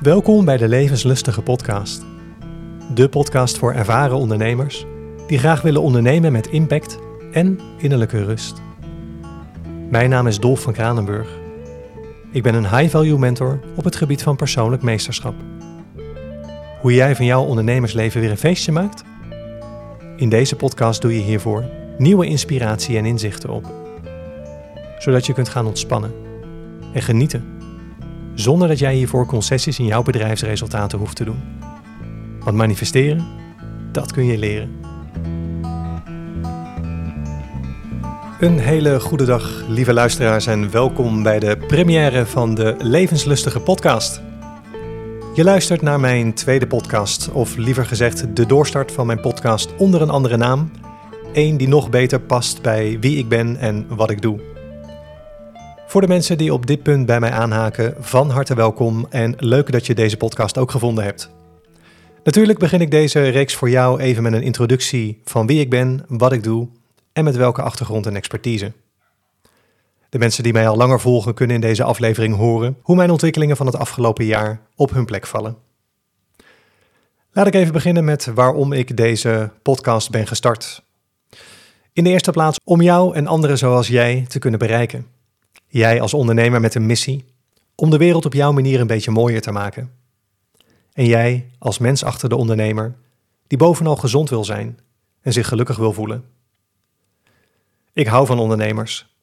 Welkom bij de Levenslustige Podcast. De podcast voor ervaren ondernemers die graag willen ondernemen met impact en innerlijke rust. Mijn naam is Dolf van Kranenburg. Ik ben een high-value mentor op het gebied van persoonlijk meesterschap. Hoe jij van jouw ondernemersleven weer een feestje maakt? In deze podcast doe je hiervoor nieuwe inspiratie en inzichten op. Zodat je kunt gaan ontspannen en genieten. Zonder dat jij hiervoor concessies in jouw bedrijfsresultaten hoeft te doen. Want manifesteren, dat kun je leren. Een hele goede dag, lieve luisteraars, en welkom bij de première van de Levenslustige Podcast. Je luistert naar mijn tweede podcast, of liever gezegd de doorstart van mijn podcast onder een andere naam. Eén die nog beter past bij wie ik ben en wat ik doe. Voor de mensen die op dit punt bij mij aanhaken, van harte welkom en leuk dat je deze podcast ook gevonden hebt. Natuurlijk begin ik deze reeks voor jou even met een introductie van wie ik ben, wat ik doe en met welke achtergrond en expertise. De mensen die mij al langer volgen kunnen in deze aflevering horen hoe mijn ontwikkelingen van het afgelopen jaar op hun plek vallen. Laat ik even beginnen met waarom ik deze podcast ben gestart. In de eerste plaats om jou en anderen zoals jij te kunnen bereiken. Jij als ondernemer met een missie om de wereld op jouw manier een beetje mooier te maken. En jij als mens achter de ondernemer die bovenal gezond wil zijn en zich gelukkig wil voelen. Ik hou van ondernemers.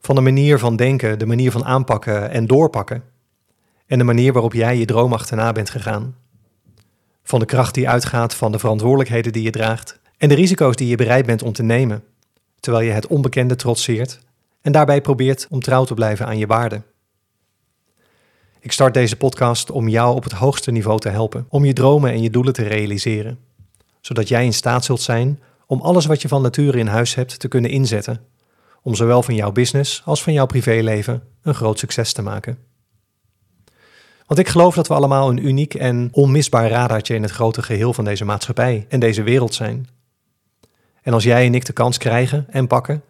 Van de manier van denken, de manier van aanpakken en doorpakken. En de manier waarop jij je droom achterna bent gegaan. Van de kracht die uitgaat van de verantwoordelijkheden die je draagt en de risico's die je bereid bent om te nemen, terwijl je het onbekende trotseert en daarbij probeert om trouw te blijven aan je waarden. Ik start deze podcast om jou op het hoogste niveau te helpen, om je dromen en je doelen te realiseren, zodat jij in staat zult zijn om alles wat je van nature in huis hebt te kunnen inzetten, om zowel van jouw business als van jouw privéleven een groot succes te maken. Want ik geloof dat we allemaal een uniek en onmisbaar radartje in het grote geheel van deze maatschappij en deze wereld zijn. En als jij en ik de kans krijgen en pakken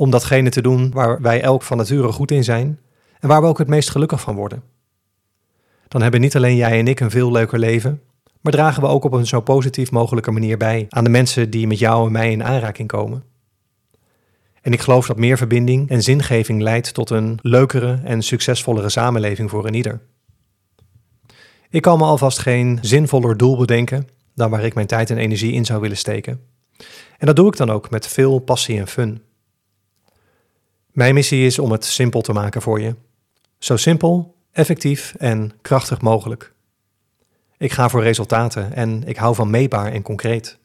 om datgene te doen waar wij elk van nature goed in zijn en waar we ook het meest gelukkig van worden. Dan hebben niet alleen jij en ik een veel leuker leven, maar dragen we ook op een zo positief mogelijke manier bij aan de mensen die met jou en mij in aanraking komen. En ik geloof dat meer verbinding en zingeving leidt tot een leukere en succesvollere samenleving voor een ieder. Ik kan me alvast geen zinvoller doel bedenken dan waar ik mijn tijd en energie in zou willen steken. En dat doe ik dan ook met veel passie en fun. Mijn missie is om het simpel te maken voor je. Zo simpel, effectief en krachtig mogelijk. Ik ga voor resultaten en ik hou van meetbaar en concreet.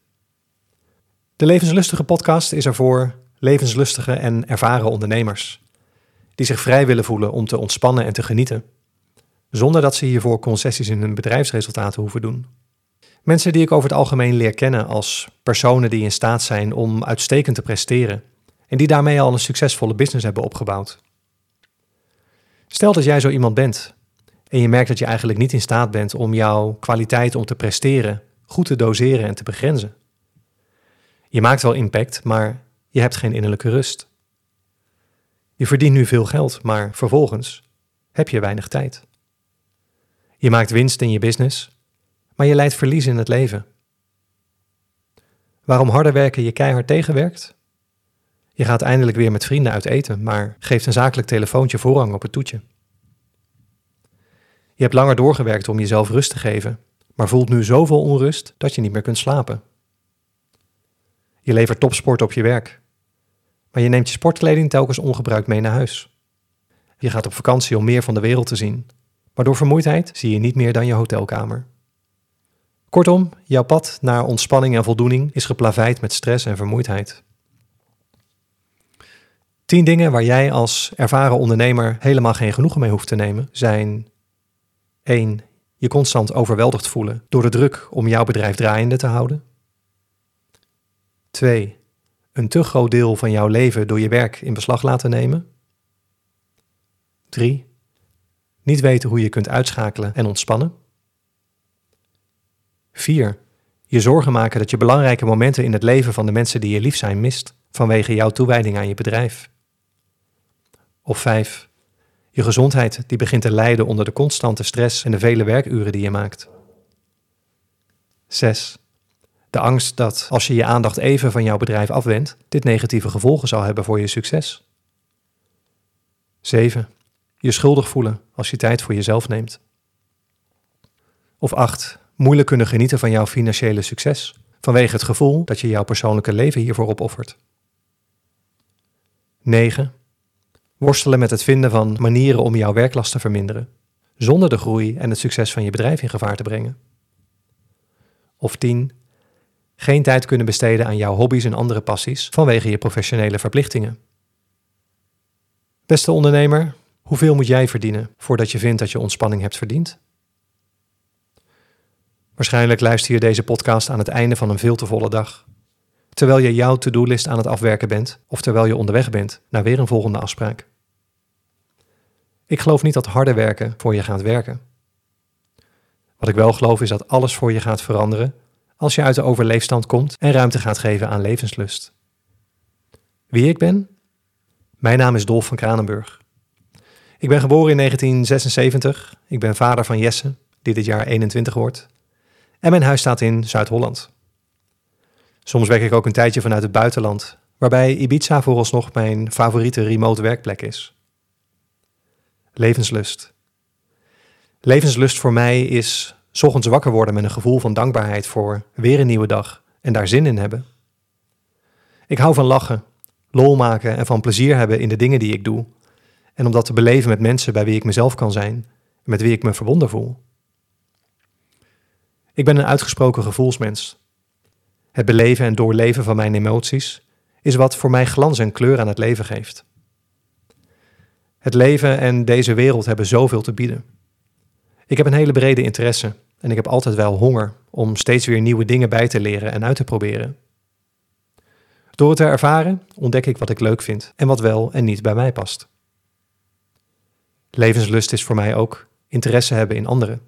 De Levenslustige podcast is er voor levenslustige en ervaren ondernemers. Die zich vrij willen voelen om te ontspannen en te genieten. Zonder dat ze hiervoor concessies in hun bedrijfsresultaten hoeven doen. Mensen die ik over het algemeen leer kennen als personen die in staat zijn om uitstekend te presteren en die daarmee al een succesvolle business hebben opgebouwd. Stel dat jij zo iemand bent en je merkt dat je eigenlijk niet in staat bent om jouw kwaliteit om te presteren goed te doseren en te begrenzen. Je maakt wel impact, maar je hebt geen innerlijke rust. Je verdient nu veel geld, maar vervolgens heb je weinig tijd. Je maakt winst in je business, maar je leidt verlies in het leven. Waarom harder werken je keihard tegenwerkt? Je gaat eindelijk weer met vrienden uit eten, maar geeft een zakelijk telefoontje voorrang op het toetje. Je hebt langer doorgewerkt om jezelf rust te geven, maar voelt nu zoveel onrust dat je niet meer kunt slapen. Je levert topsport op je werk, maar je neemt je sportkleding telkens ongebruikt mee naar huis. Je gaat op vakantie om meer van de wereld te zien, maar door vermoeidheid zie je niet meer dan je hotelkamer. Kortom, jouw pad naar ontspanning en voldoening is geplaveid met stress en vermoeidheid. Tien dingen waar jij als ervaren ondernemer helemaal geen genoegen mee hoeft te nemen zijn 1. Je constant overweldigd voelen door de druk om jouw bedrijf draaiende te houden. 2. Een te groot deel van jouw leven door je werk in beslag laten nemen. 3. Niet weten hoe je kunt uitschakelen en ontspannen. 4. Je zorgen maken dat je belangrijke momenten in het leven van de mensen die je lief zijn mist vanwege jouw toewijding aan je bedrijf. Of 5 Je gezondheid die begint te lijden onder de constante stress en de vele werkuren die je maakt. 6. De angst dat als je je aandacht even van jouw bedrijf afwendt, dit negatieve gevolgen zal hebben voor je succes. 7. Je schuldig voelen als je tijd voor jezelf neemt. Of 8. Moeilijk kunnen genieten van jouw financiële succes vanwege het gevoel dat je jouw persoonlijke leven hiervoor opoffert. 9. Worstelen met het vinden van manieren om jouw werklast te verminderen, zonder de groei en het succes van je bedrijf in gevaar te brengen. Of 10. Geen tijd kunnen besteden aan jouw hobby's en andere passies vanwege je professionele verplichtingen. Beste ondernemer, hoeveel moet jij verdienen voordat je vindt dat je ontspanning hebt verdiend? Waarschijnlijk luister je deze podcast aan het einde van een veel te volle dag. Terwijl je jouw to-do-list aan het afwerken bent of terwijl je onderweg bent naar weer een volgende afspraak. Ik geloof niet dat harder werken voor je gaat werken. Wat ik wel geloof is dat alles voor je gaat veranderen als je uit de overleefstand komt en ruimte gaat geven aan levenslust. Wie ik ben? Mijn naam is Dolf van Kranenburg. Ik ben geboren in 1976. Ik ben vader van Jesse, die dit jaar 21 wordt. En mijn huis staat in Zuid-Holland. Soms werk ik ook een tijdje vanuit het buitenland, waarbij Ibiza vooralsnog mijn favoriete remote werkplek is. Levenslust. Levenslust voor mij is ochtends wakker worden met een gevoel van dankbaarheid voor weer een nieuwe dag en daar zin in hebben. Ik hou van lachen, lol maken en van plezier hebben in de dingen die ik doe. En om dat te beleven met mensen bij wie ik mezelf kan zijn en met wie ik me verbonden voel. Ik ben een uitgesproken gevoelsmens. Het beleven en doorleven van mijn emoties is wat voor mij glans en kleur aan het leven geeft. Het leven en deze wereld hebben zoveel te bieden. Ik heb een hele brede interesse en ik heb altijd wel honger om steeds weer nieuwe dingen bij te leren en uit te proberen. Door het te ervaren ontdek ik wat ik leuk vind en wat wel en niet bij mij past. Levenslust is voor mij ook interesse hebben in anderen.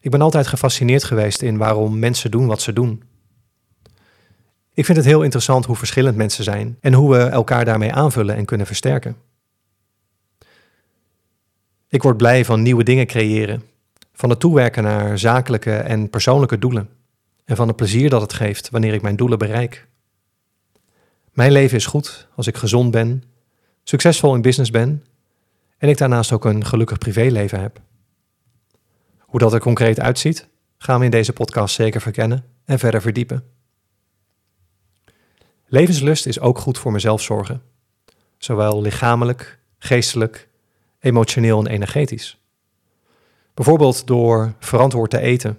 Ik ben altijd gefascineerd geweest in waarom mensen doen wat ze doen. Ik vind het heel interessant hoe verschillend mensen zijn en hoe we elkaar daarmee aanvullen en kunnen versterken. Ik word blij van nieuwe dingen creëren, van het toewerken naar zakelijke en persoonlijke doelen en van het plezier dat het geeft wanneer ik mijn doelen bereik. Mijn leven is goed als ik gezond ben, succesvol in business ben en ik daarnaast ook een gelukkig privéleven heb. Hoe dat er concreet uitziet, gaan we in deze podcast zeker verkennen en verder verdiepen. Levenslust is ook goed voor mezelf zorgen, zowel lichamelijk, geestelijk, emotioneel en energetisch. Bijvoorbeeld door verantwoord te eten,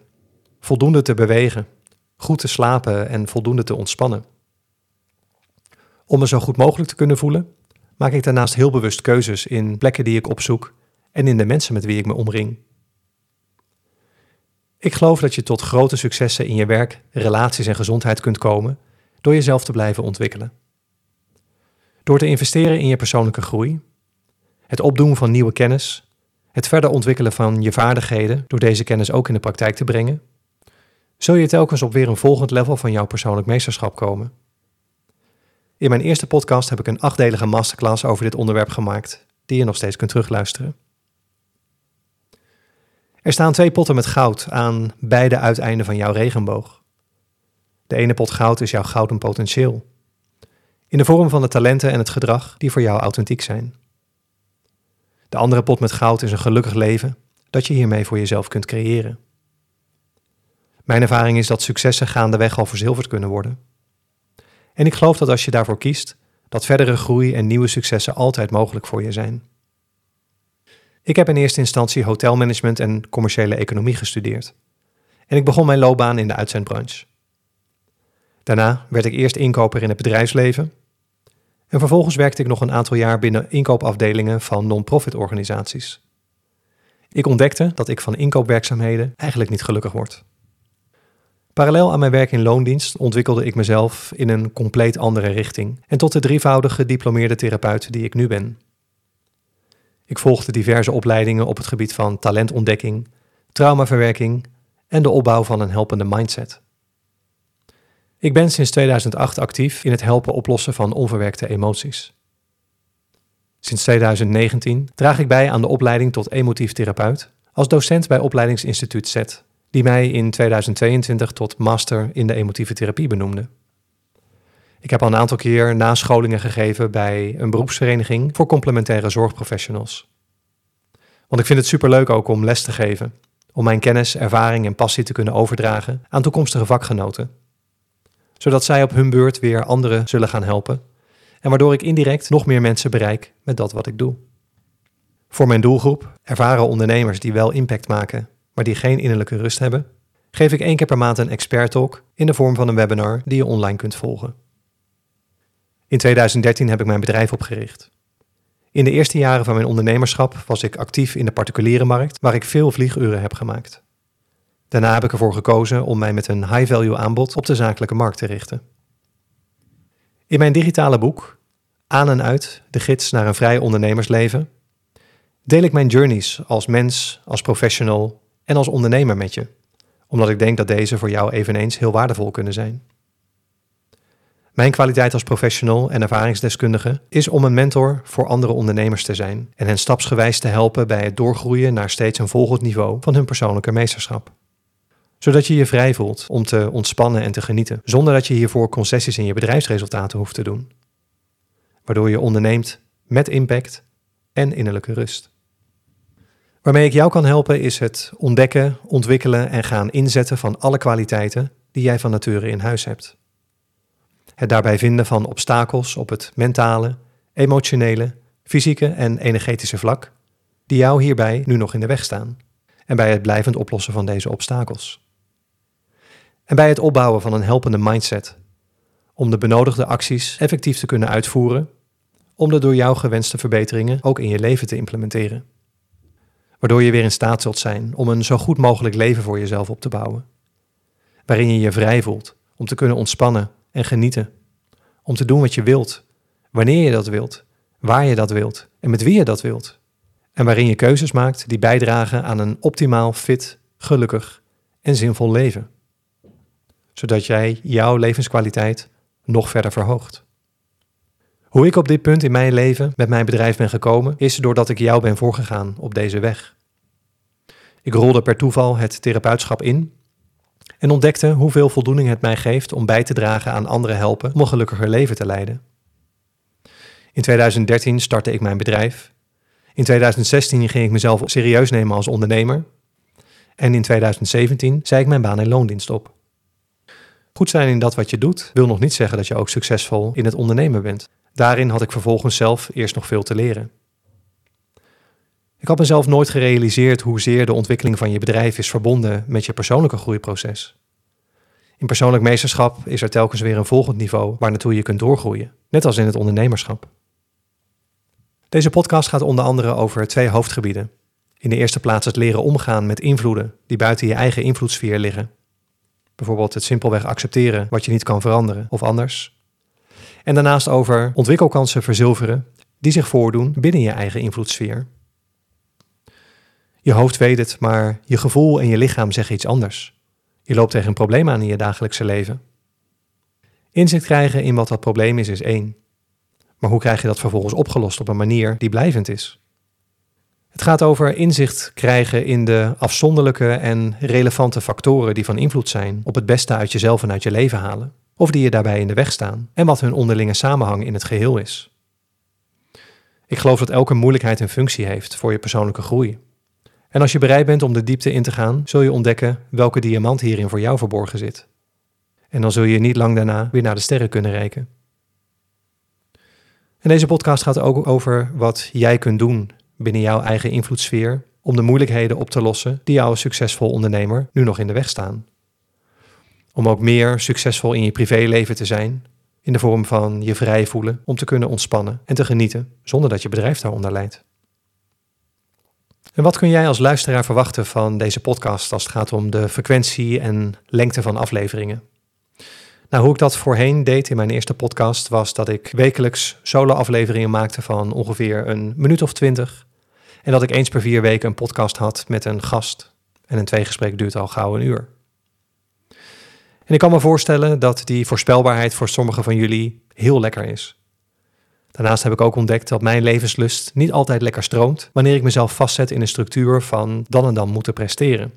voldoende te bewegen, goed te slapen en voldoende te ontspannen. Om me zo goed mogelijk te kunnen voelen, maak ik daarnaast heel bewust keuzes in plekken die ik opzoek en in de mensen met wie ik me omring. Ik geloof dat je tot grote successen in je werk, relaties en gezondheid kunt komen door jezelf te blijven ontwikkelen. Door te investeren in je persoonlijke groei, het opdoen van nieuwe kennis, het verder ontwikkelen van je vaardigheden door deze kennis ook in de praktijk te brengen, zul je telkens op weer een volgend level van jouw persoonlijk meesterschap komen. In mijn eerste podcast heb ik een achtdelige masterclass over dit onderwerp gemaakt, die je nog steeds kunt terugluisteren. Er staan twee potten met goud aan beide uiteinden van jouw regenboog. De ene pot goud is jouw gouden potentieel, in de vorm van de talenten en het gedrag die voor jou authentiek zijn. De andere pot met goud is een gelukkig leven dat je hiermee voor jezelf kunt creëren. Mijn ervaring is dat successen gaandeweg al verzilverd kunnen worden. En ik geloof dat als je daarvoor kiest, dat verdere groei en nieuwe successen altijd mogelijk voor je zijn. Ik heb in eerste instantie hotelmanagement en commerciële economie gestudeerd. En ik begon mijn loopbaan in de uitzendbranche. Daarna werd ik eerst inkoper in het bedrijfsleven. En vervolgens werkte ik nog een aantal jaar binnen inkoopafdelingen van non-profit organisaties. Ik ontdekte dat ik van inkoopwerkzaamheden eigenlijk niet gelukkig word. Parallel aan mijn werk in loondienst ontwikkelde ik mezelf in een compleet andere richting en tot de drievoudige gediplomeerde therapeut die ik nu ben. Ik volgde diverse opleidingen op het gebied van talentontdekking, traumaverwerking en de opbouw van een helpende mindset. Ik ben sinds 2008 actief in het helpen oplossen van onverwerkte emoties. Sinds 2019 draag ik bij aan de opleiding tot emotief therapeut als docent bij opleidingsinstituut Z, die mij in 2022 tot master in de emotieve therapie benoemde. Ik heb al een aantal keer nascholingen gegeven bij een beroepsvereniging voor complementaire zorgprofessionals. Want ik vind het superleuk ook om les te geven, om mijn kennis, ervaring en passie te kunnen overdragen aan toekomstige vakgenoten. Zodat zij op hun beurt weer anderen zullen gaan helpen en waardoor ik indirect nog meer mensen bereik met dat wat ik doe. Voor mijn doelgroep, ervaren ondernemers die wel impact maken, maar die geen innerlijke rust hebben, geef ik één keer per maand een expert talk in de vorm van een webinar die je online kunt volgen. In 2013 heb ik mijn bedrijf opgericht. In de eerste jaren van mijn ondernemerschap was ik actief in de particuliere markt, waar ik veel vlieguren heb gemaakt. Daarna heb ik ervoor gekozen om mij met een high-value aanbod op de zakelijke markt te richten. In mijn digitale boek Aan en uit, de gids naar een vrij ondernemersleven, deel ik mijn journeys als mens, als professional en als ondernemer met je, omdat ik denk dat deze voor jou eveneens heel waardevol kunnen zijn. Mijn kwaliteit als professional en ervaringsdeskundige is om een mentor voor andere ondernemers te zijn en hen stapsgewijs te helpen bij het doorgroeien naar steeds een volgend niveau van hun persoonlijke meesterschap. Zodat je je vrij voelt om te ontspannen en te genieten, zonder dat je hiervoor concessies in je bedrijfsresultaten hoeft te doen. Waardoor je onderneemt met impact en innerlijke rust. Waarmee ik jou kan helpen is het ontdekken, ontwikkelen en gaan inzetten van alle kwaliteiten die jij van nature in huis hebt. Het daarbij vinden van obstakels op het mentale, emotionele, fysieke en energetische vlak, die jou hierbij nu nog in de weg staan, en bij het blijvend oplossen van deze obstakels. En bij het opbouwen van een helpende mindset, om de benodigde acties effectief te kunnen uitvoeren, om de door jou gewenste verbeteringen ook in je leven te implementeren. Waardoor je weer in staat zult zijn om een zo goed mogelijk leven voor jezelf op te bouwen. Waarin je je vrij voelt om te kunnen ontspannen en genieten. Om te doen wat je wilt, wanneer je dat wilt, waar je dat wilt en met wie je dat wilt. En waarin je keuzes maakt die bijdragen aan een optimaal fit, gelukkig en zinvol leven. Zodat jij jouw levenskwaliteit nog verder verhoogt. Hoe ik op dit punt in mijn leven met mijn bedrijf ben gekomen, is doordat ik jou ben voorgegaan op deze weg. Ik rolde per toeval het therapeutschap in en ontdekte hoeveel voldoening het mij geeft om bij te dragen aan anderen helpen om een gelukkiger leven te leiden. In 2013 startte ik mijn bedrijf. In 2016 ging ik mezelf serieus nemen als ondernemer. En in 2017 zei ik mijn baan in loondienst op. Goed zijn in dat wat je doet wil nog niet zeggen dat je ook succesvol in het ondernemen bent. Daarin had ik vervolgens zelf eerst nog veel te leren. Ik had mezelf nooit gerealiseerd hoezeer de ontwikkeling van je bedrijf is verbonden met je persoonlijke groeiproces. In persoonlijk meesterschap is er telkens weer een volgend niveau waar naartoe je kunt doorgroeien, net als in het ondernemerschap. Deze podcast gaat onder andere over twee hoofdgebieden. In de eerste plaats het leren omgaan met invloeden die buiten je eigen invloedssfeer liggen. Bijvoorbeeld het simpelweg accepteren wat je niet kan veranderen of anders. En daarnaast over ontwikkelkansen verzilveren die zich voordoen binnen je eigen invloedssfeer. Je hoofd weet het, maar je gevoel en je lichaam zeggen iets anders. Je loopt tegen een probleem aan in je dagelijkse leven. Inzicht krijgen in wat dat probleem is, is één. Maar hoe krijg je dat vervolgens opgelost op een manier die blijvend is? Het gaat over inzicht krijgen in de afzonderlijke en relevante factoren die van invloed zijn op het beste uit jezelf en uit je leven halen, of die je daarbij in de weg staan, en wat hun onderlinge samenhang in het geheel is. Ik geloof dat elke moeilijkheid een functie heeft voor je persoonlijke groei. En als je bereid bent om de diepte in te gaan, zul je ontdekken welke diamant hierin voor jou verborgen zit. En dan zul je niet lang daarna weer naar de sterren kunnen reiken. En deze podcast gaat ook over wat jij kunt doen binnen jouw eigen invloedssfeer om de moeilijkheden op te lossen die jou als succesvol ondernemer nu nog in de weg staan. Om ook meer succesvol in je privéleven te zijn, in de vorm van je vrij voelen om te kunnen ontspannen en te genieten zonder dat je bedrijf daaronder leidt. En wat kun jij als luisteraar verwachten van deze podcast als het gaat om de frequentie en lengte van afleveringen? Nou, hoe ik dat voorheen deed in mijn eerste podcast was dat ik wekelijks solo-afleveringen maakte van ongeveer een minuut of twintig. En dat ik eens per vier weken een podcast had met een gast. En een tweegesprek duurt al gauw een uur. En ik kan me voorstellen dat die voorspelbaarheid voor sommigen van jullie heel lekker is. Daarnaast heb ik ook ontdekt dat mijn levenslust niet altijd lekker stroomt wanneer ik mezelf vastzet in een structuur van dan en dan moeten presteren.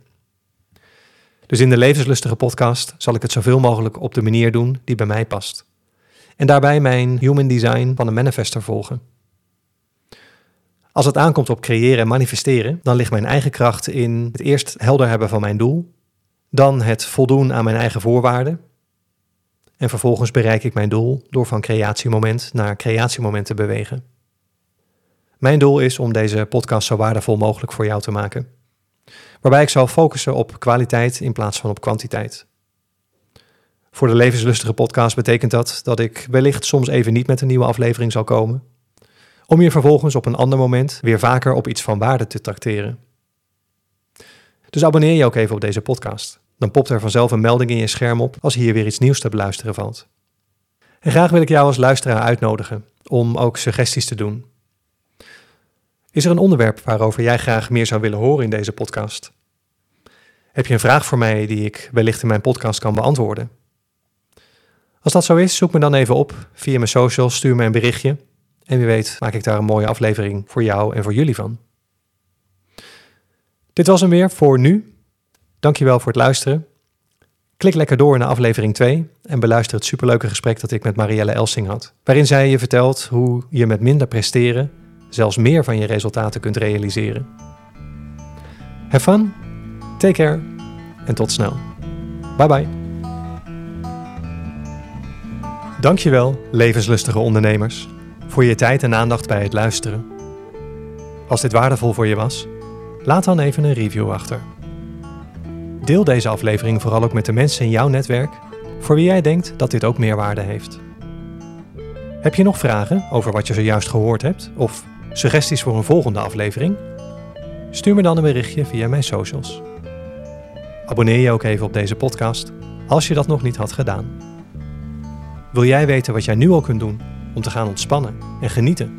Dus in de levenslustige podcast zal ik het zoveel mogelijk op de manier doen die bij mij past. En daarbij mijn human design van een manifester volgen. Als het aankomt op creëren en manifesteren, dan ligt mijn eigen kracht in het eerst helder hebben van mijn doel, dan het voldoen aan mijn eigen voorwaarden. En vervolgens bereik ik mijn doel door van creatiemoment naar creatiemoment te bewegen. Mijn doel is om deze podcast zo waardevol mogelijk voor jou te maken. Waarbij ik zal focussen op kwaliteit in plaats van op kwantiteit. Voor de levenslustige podcast betekent dat dat ik wellicht soms even niet met een nieuwe aflevering zal komen. Om je vervolgens op een ander moment weer vaker op iets van waarde te tracteren. Dus abonneer je ook even op deze podcast. Dan popt er vanzelf een melding in je scherm op als hier weer iets nieuws te beluisteren valt. En graag wil ik jou als luisteraar uitnodigen om ook suggesties te doen. Is er een onderwerp waarover jij graag meer zou willen horen in deze podcast? Heb je een vraag voor mij die ik wellicht in mijn podcast kan beantwoorden? Als dat zo is, zoek me dan even op via mijn socials, stuur me een berichtje en wie weet maak ik daar een mooie aflevering voor jou en voor jullie van. Dit was hem weer voor nu. Dankjewel voor het luisteren. Klik lekker door naar aflevering 2 en beluister het superleuke gesprek dat ik met Marielle Elsing had. Waarin zij je vertelt hoe je met minder presteren zelfs meer van je resultaten kunt realiseren. Have fun, take care en tot snel. Bye bye. Dankjewel, levenslustige ondernemers, voor je tijd en aandacht bij het luisteren. Als dit waardevol voor je was, laat dan even een review achter. Deel deze aflevering vooral ook met de mensen in jouw netwerk voor wie jij denkt dat dit ook meerwaarde heeft. Heb je nog vragen over wat je zojuist gehoord hebt of suggesties voor een volgende aflevering? Stuur me dan een berichtje via mijn socials. Abonneer je ook even op deze podcast als je dat nog niet had gedaan. Wil jij weten wat jij nu al kunt doen om te gaan ontspannen en genieten,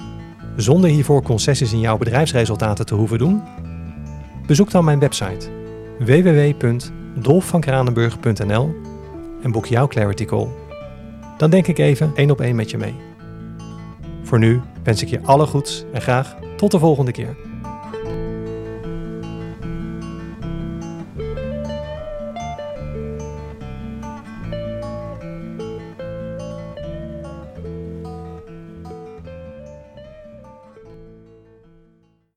zonder hiervoor concessies in jouw bedrijfsresultaten te hoeven doen? Bezoek dan mijn website www.dolfvankranenburg.nl en boek jouw Clarity Call. Dan denk ik even één op één met je mee. Voor nu wens ik je alle goeds en graag tot de volgende keer.